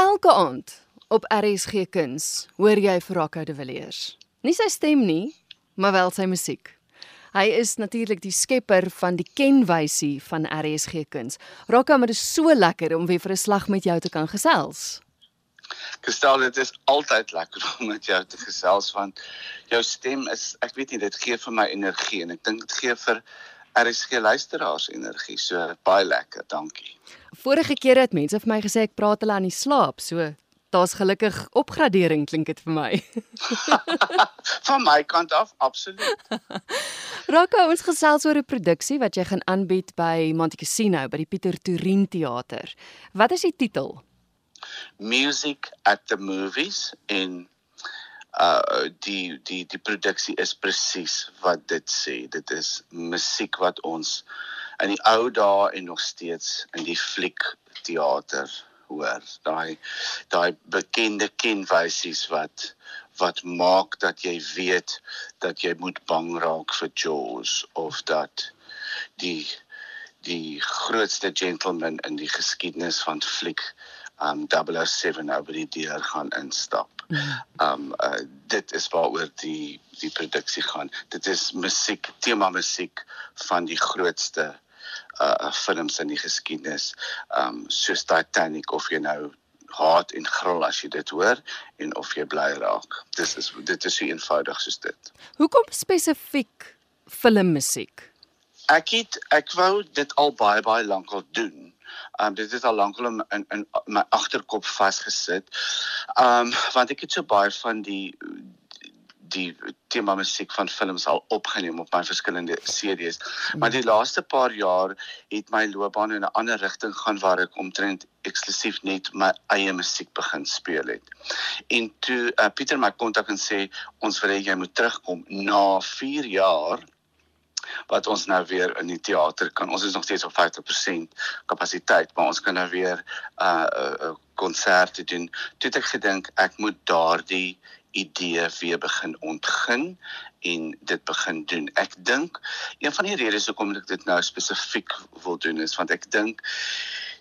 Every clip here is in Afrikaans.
Elke aand op RSG Kuns hoor jy vir Rocco de Villiers. Nie sy stem nie, maar wel sy musiek. Hy is natuurlik die skepper van die kenwysie van RSG Kuns. Rocco, maar dit is so lekker om weer vir 'n slag met jou te kan gesels. Gestel dit is altyd lekker om met jou te gesels want jou stem is ek weet nie dit gee vir my energie en ek dink dit gee vir RSG luisteraars energie. So baie lekker, dankie. Vorige keer het mense vir my gesê ek praat hulle aan die slaap, so daar's gelukkig opgradering klink dit vir my. Van my kant af absoluut. Rocco, ons gesels oor 'n produksie wat jy gaan aanbied by Monte Cassino by die Pieter Torin Theater. Wat is die titel? Music at the Movies en uh die die die produksie is presies wat dit sê. Dit is musiek wat ons in die ou dae en nog steeds in die fliek teater hoor. Daai daai bekende kenwysies wat wat maak dat jy weet dat jy moet bang raak vir Jaws of dat die die grootste gentleman in die geskiedenis van fliek um 007 nou by die deur gaan instap. Um uh, dit is waaroor die die produksie gaan. Dit is musiek, tema musiek van die grootste uh films in die geskiedenis um soos Titanic of jy nou haat en gril as jy dit hoor en of jy bly raak. Dis is dit is so eenvoudig soos dit. Hoekom spesifiek filmmusiek? Ek het ek wou dit al baie baie lank al doen. Um dit het al lank al in, in in my agterkop vasgesit. Um want ek het so baie van die die tema musiek van films al opgeneem op my verskillende CD's. Maar die laaste paar jaar het my loopbaan in 'n ander rigting gaan waar ek omtrent eksklusief net my eie musiek begin speel het. En toe uh, Pieter my kontak en sê ons wil hê jy moet terugkom na 4 jaar wat ons nou weer in die teater kan. Ons is nog steeds op 50% kapasiteit, maar ons kan nou weer 'n uh, uh, konserte doen. Toe het ek gedink ek moet daardie idee weer begin ontgin en dit begin doen. Ek dink een van die redes hoekom ek dit nou spesifiek wil doen is want ek dink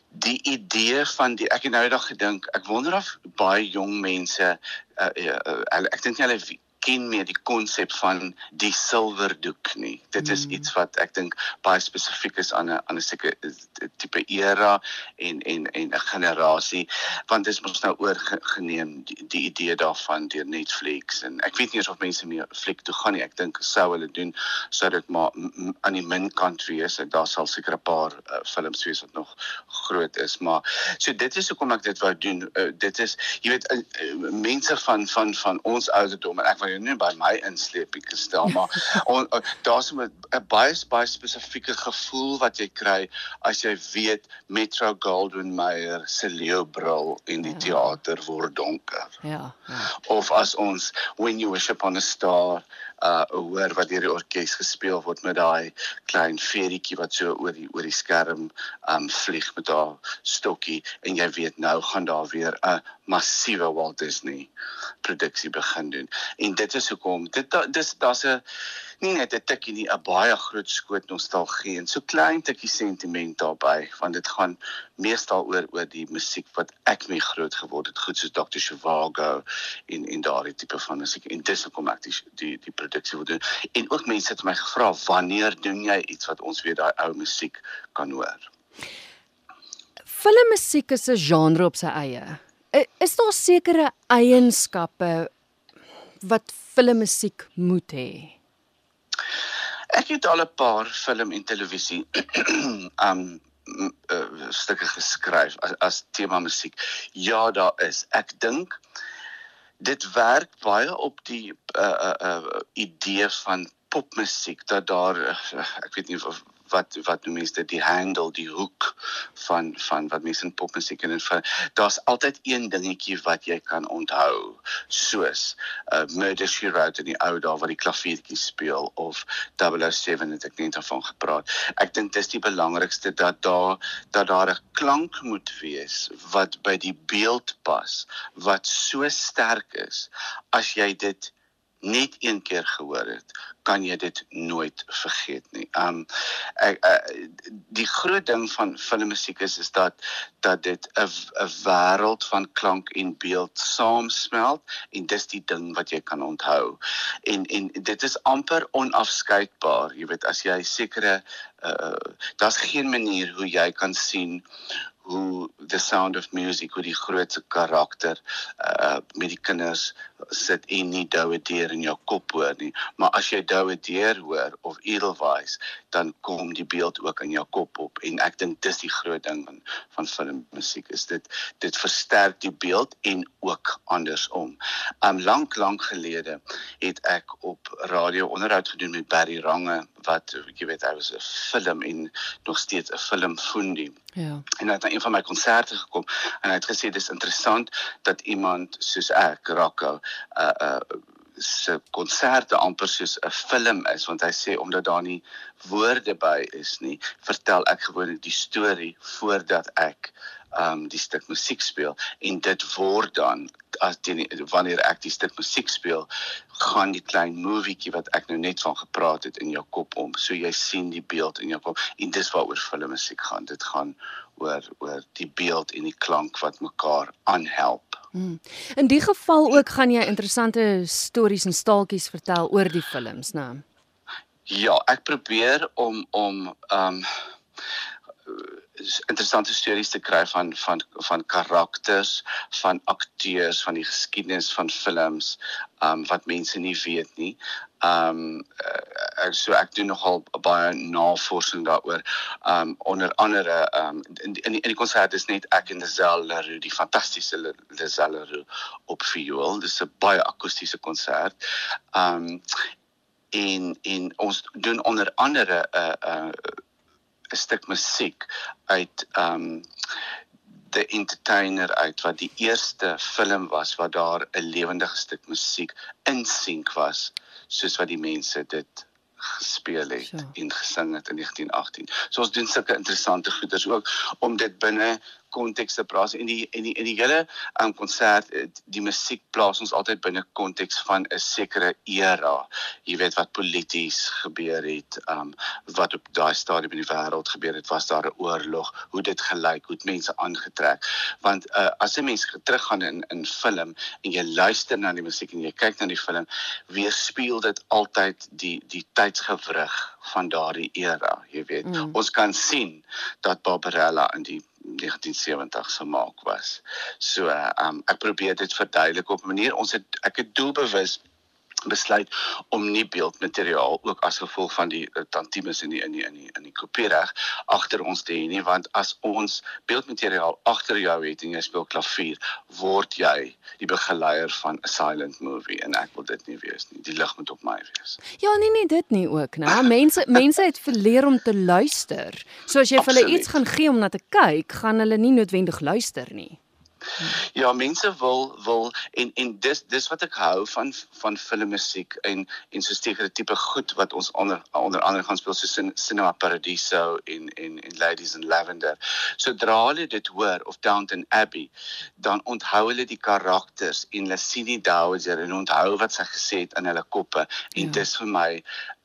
die idee van die ek het nou eendag gedink ek wonder of baie jong mense uh, uh, uh, ek dink hulle ken meer die konsep van die silwerdoek nie. Dit is mm. iets wat ek dink baie spesifiek is aan 'n aan 'n sekere tipe era en en en 'n generasie want dit is mos nou oorgeneem die, die idee daarvan deur Netflix en ek weet nie of mense meer fliek toe gaan nie. Ek dink sou hulle doen sou dit maar aan die min kant wees. Daar sal seker 'n paar uh, films wees wat nog groot is, maar so dit is hoekom ek dit wou doen. Uh, dit is jy weet uh, uh, mense van van van ons ouderdom en ek jy nie by my insleepie gestel maar daar's 'n baie baie spesifieke gevoel wat jy kry as jy weet Metro Goldwyn Mayer se leeubril in die ja. teater word donker. Ja, ja. Of as ons when you wish upon a star uh hoor wat deur die orkes gespeel word met daai klein feerietjie wat so oor die oor die skerm um vlieg met haar stokkie en jy weet nou gaan daar weer 'n massiewe Walt Disney produksie begin doen. En dit is hoekom dit dis daar's 'n nie net 'n tikkie nie, 'n baie groot skoot nostalgie en so klein tikkie sentiment daarbey, want dit gaan meestal oor oor die musiek wat ek mee groot geword het, goed soos Dr. Zhivago en en daardie tipe van musiek en dis hoekom ek die die, die produksie wil doen. En ook mense het my gevra, "Wanneer doen jy iets wat ons weer daai ou musiek kan hoor?" Filmmusiek is 'n genre op sy eie. Is daar sekere eienskappe wat filmmusiek moet hê? Ek het al 'n paar film en televisie um uh, stukke geskryf as, as tema musiek. Ja, daar is. Ek dink dit werk baie op die uh uh, uh idee van popmusiek dat daar uh, ek weet nie of wat wat noem mense die handle die hoek van van wat mense in popmusiek en van daar's altyd een dingetjie wat jy kan onthou soos uh, Murder She Wrote in die ou dae waar die klaviertjie speel of 007 het ek net daarvan gepraat. Ek dink dis die belangrikste dat daar dat daar 'n klank moet wees wat by die beeld pas wat so sterk is as jy dit net een keer gehoor het, kan jy dit nooit vergeet nie. Um ek uh, die groot ding van filmmusiek is is dat dat dit 'n 'n wêreld van klank en beeld saamsmelt en dis die ding wat jy kan onthou. En en dit is amper onafskeidbaar. Jy weet as jy sekere uh daar's geen manier hoe jy kan sien hoe the sound of music hoe die grootste karakter uh met die kinders sit en nie doue deur in jou kop hoor nie maar as jy doue deur hoor of edelweiss dan kom die beeld ook in jou kop op en ek dink dis die groot ding van van filmmusiek is dit dit versterk die beeld en ook andersom. Um lank lank gelede het ek op radio onderhoud gedoen met Barry Range wat jy weet hy was 'n film en nog steeds 'n filmfundie. Ja. En hy het na een van my konserte gekom en hy het gesê dis interessant dat iemand soos ek, Rocco, uh uh se konserte amper soos 'n film is want hy sê omdat daar nie woorde by is nie, vertel ek gewoonlik die storie voordat ek um die stuk musiek speel. En dit word dan as die, wanneer ek die stuk musiek speel gaan die klein movietjie wat ek nou net van gepraat het in jou kop om. So jy sien die beeld in jou kop. En dis waaroor filmmusiek gaan. Dit gaan oor oor die beeld en die klank wat mekaar aanhelp. Hmm. In die geval ook gaan jy interessante stories en staaltjies vertel oor die films, né? Ja, ek probeer om om um interessante stories te kry van van van karakters, van akteurs, van die geskiedenis van films, um wat mense nie weet nie. Um uh, so ek doen nogal baie navorsing daaroor. Um onder andere um in in die, die konsert is net ek en Lazel Leroux, die fantastiese Lazel Leroux op viool. Dis 'n baie akoestiese konsert. Um en en ons doen onder andere 'n uh, 'n uh, 'n stuk musiek uit um The Entertainer uit wat die eerste film was wat daar 'n lewendige stuk musiek in sink was soos wat die mense dit gespeel het sure. en gesing het in 1918. So ons doen sulke interessante goeders ook om dit binne konteks te plaas en die en die en die hele um, konsert eh, die musiek plaas ons altyd binne konteks van 'n sekere era. Jy weet wat polities gebeur het, um wat op daai stadium in die wêreld gebeur het, was daar 'n oorlog, hoe dit gelyk, hoe mense aangetrek. Want uh, as 'n mens teruggaan in in film en jy luister na die musiek en jy kyk na die film, weerspieël dit altyd die die tydsgewrig van daardie era, jy weet. Mm. Ons kan sien dat Barbarella in die 1970 gemaak was. So, uh, um ek probeer dit verduidelik op 'n manier ons het ek het doelbewus besluit om nie beeldmateriaal ook as gevolg van die uh, tantimes in die in die in die in die kopiereg agter ons te hê nie want as ons beeldmateriaal agter jou het en jy speel klavier word jy die begeleier van 'n silent movie en ek wil dit nie wees nie. Die lig moet op my wees. Ja nee nee dit nie ook nou. Mense mense het verleer om te luister. So as jy vir hulle iets gaan gee om na te kyk gaan hulle nie noodwendig luister nie Ja, mense wil wil en en dis dis wat ek hou van van filmmusiek en en so sekere tipe goed wat ons onder onder andere gaan speel soos Cinema Paradiso en en en Ladies in Lavender. Sodra hulle dit hoor of Downton Abbey, dan onthou hulle die karakters en hulle sien die Dowager en onthou wat sy gesê het in hulle koppe en ja. dis vir my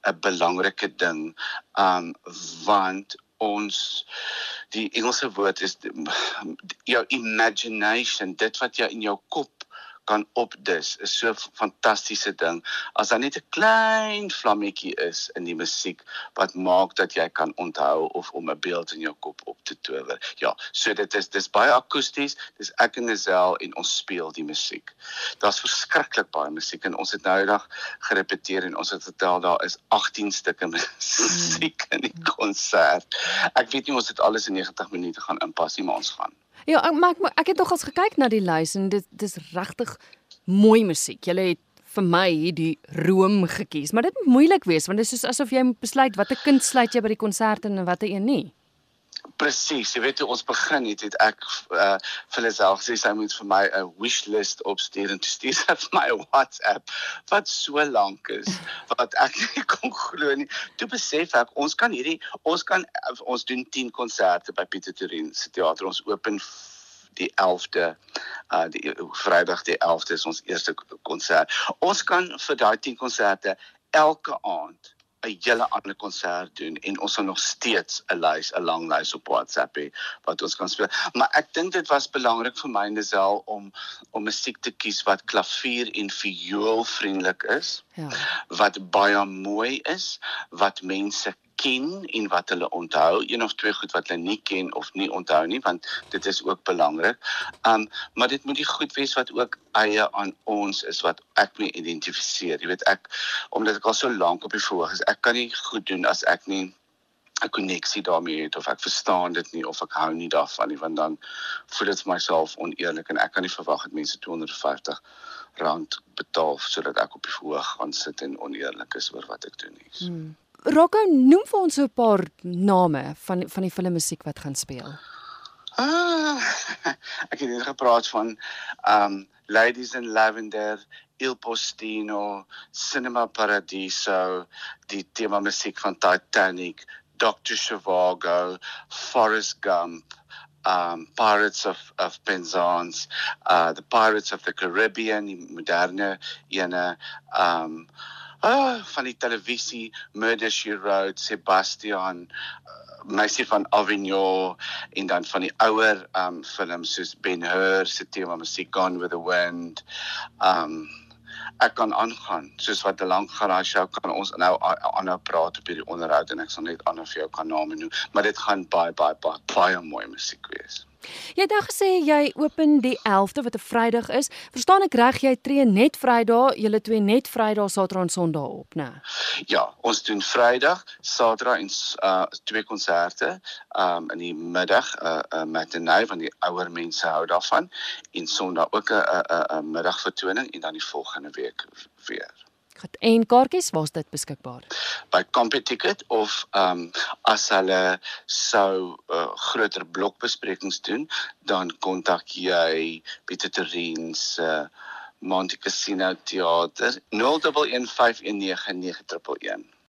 'n belangrike ding. Um want ons die Engelse woord is jou imagination dit wat jy in jou kop kan opdis is so 'n fantastiese ding. As daar net 'n klein vlammetjie is in die musiek wat maak dat jy kan onthou of om 'n beeld in jou kop op te tower. Ja, so dit is dis baie akoesties. Dis ek en Nazel en ons speel die musiek. Daar's verskriklik baie musiek en ons het nou eendag gerepeteer en ons het vertel daar is 18 stukke musiek in die konsert. Ek weet nie ons het alles in 90 minute gaan inpas nie, maar ons gaan. Ja, maar ek ek het nogals gekyk na die lys en dit dis regtig mooi musiek. Julle het vir my hierdie room gekies, maar dit moeilik wees want dit is soos asof jy moet besluit watter kind sluit jy by die konsert en watter een nie. Presies, jy weet hoe ons begin het, het ek uh, vir hulle self gesê sy moet vir my 'n wish list opstuur en stuur sy vir my 'n WhatsApp wat so lank is wat ek nie kon glo nie. Toe besef ek ons kan hierdie ons kan ons doen 10 konserte by Pieter Torin se teater. Ons open die 11de uh die Vrydag die 11de is ons eerste konsert. Ons kan vir daai 10 konserte elke aand 'n hele ander konsert doen en ons sal nog steeds 'n lys, 'n lang lys op WhatsApp hê wat ons kan speel. Maar ek dink dit was belangrik vir my Nesel om om musiek te kies wat klavier en viool vriendelik is. Ja. Wat baie mooi is, wat mense ken en wat hulle onthou, een of twee goed wat hulle nie ken of nie onthou nie, want dit is ook belangrik. Um maar dit moet die goed wees wat ook eie aan ons is wat ek mee identifiseer. Jy weet ek omdat ek al so lank op die verhoog is, ek kan nie goed doen as ek nie 'n koneksie daarmee het of ek verstaan dit nie of ek hou nie daarvan nie want dan voel dit vir myself oneerlik en ek kan nie verwag dat mense 250 rand betaal sodat ek op die verhoog gaan sit en oneerlik is oor wat ek doen nie. Hmm. Rocco, noem vir ons so 'n paar name van van die filmmusiek wat gaan speel. Ah, ek het net gepraat van um Ladies in Lavender, Il Postino, Cinema Paradiso, die tema musiek van Titanic, Dr. Zhivago, Forrest Gump, um Pirates of of Penzance, uh the Pirates of the Caribbean, die moderne ene um Ah, van die televisie Murder She Wrote, Sebastian, uh, Meisie van Avignon en dan van die ouer um films soos Ben Hur se tema musiek Gone with the Wind. Um ek kan aangaan soos wat 'n lang garage show kan ons nou aanhou praat op hierdie onderhoud en ek sal net ander vir jou kan name noem, maar dit gaan baie baie baie baie mooi musiek wees. Jy het nou gesê jy open die 11de wat 'n Vrydag is. Verstaan ek reg jy tree net Vrydag, julle twee net Vrydag, Saterdag en Sondag op, né? Ja, ons doen Vrydag, Saterdag en uh twee konserte um in die middag 'n uh, uh, matinee van die ouer mense hou daarvan en Sondag ook 'n 'n 'n middagvertoning en dan die volgende week weer. Goed. En kaartjies, waar's dit beskikbaar? By Competicket of ehm um, as hulle sou uh, groter blokbesprekings doen, dan kontak jy Pieter Terrein se uh, Monte Casino Theater 0115199111.